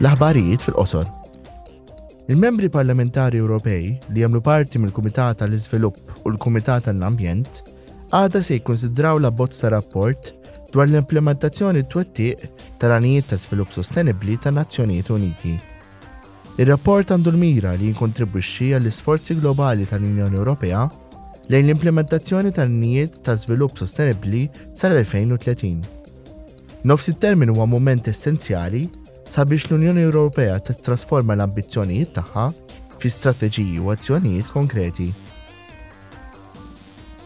L-aħbarijiet fil-qosor. Il-membri parlamentari Ewropej li jagħmlu parti mill-Kumitat tal-Iżvilupp u l-Kumitat tal-Ambjent għada se jikkunsidraw la bozz ta' rapport dwar l-implementazzjoni twettiq tal-għanijiet ta' svilupp sostenibbli ta' Nazzjonijiet Uniti. Ir-rapport għandu l-mira li jinkontribwixxi għall-isforzi globali tal-Unjoni Ewropea lejn l-implementazzjoni tal-għanijiet ta' svilupp sostenibbli sal-2030. Nofs it-terminu huwa mument essenzjali sabiex l-Unjoni Ewropea tittrasforma l-ambizzjonijiet tagħha fi strateġiji u azzjonijiet konkreti.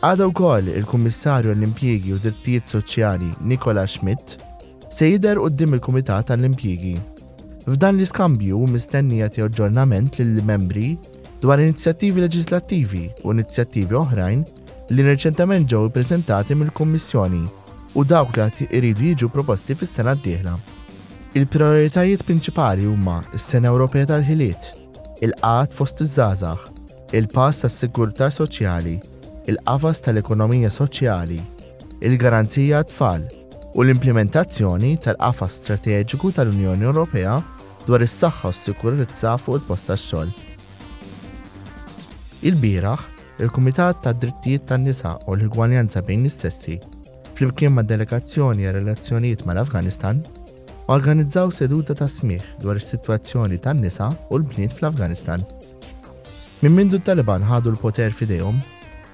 Għada wkoll il-Kummissarju għall-Impjiegi u Drittijiet Soċjali Nicolas Schmit se jidher quddiem il-Kumitat għall-Impjiegi. F'dan l-iskambju hu mistenni jagħti aġġornament lill-Membri dwar inizjattivi leġislattivi u inizjattivi oħrajn li reċentement ġew ippreżentati mill-Kummissjoni. u dawk li għad iridu jiġu proposti fis-sena d-dieħla. Il-prijoritajiet prinċipali huma s-Sena Ewropea tal-Ħiliet, il-qgħad fost iż-żgħażagħ, il-pass għas-sigurtà soċjali, il-qafas tal-ekonomija soċjali, il-garanzija għat-tfal u l-implimentazzjoni tal-Qafas Strateġiku tal-Unjoni Ewropea dwar is-Saħħa u s-Sikurezza fuq il-Post tax-Xogħol. Ilbieraħ, il-Kumitat tad-Drittijiet tan-Nisa u l-Igwaljanza bejn is-Sessi, flimkien mad-Delegazzjoni għar-Relazzjonijiet mal-Afganistan, organizzaw seduta ta' smigħ dwar is-sitwazzjoni tan-nisa u l-bniet fl-Afganistan. Minn mindu t-Taliban ħadu l-poter f'idejhom,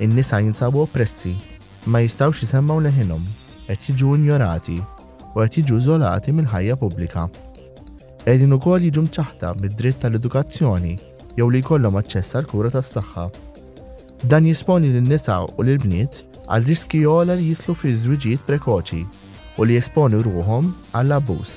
in-nisa jinsabu oppressi, ma jistgħux isemmgħu leħinhom, qed jiġu injorati u qed jiġu iżolati mill-ħajja pubblika. qegħdin ukoll jiġu mċaħħda mid-dritt għall-edukazzjoni jew li jkollhom aċċess għall-kura tas-saħħa. Dan jesponi lin-nisa u lill-bniet għal riskji ogħla li jidħlu fi żwiġijiet prekoċi u li jesponu ruħhom għall-abbuż.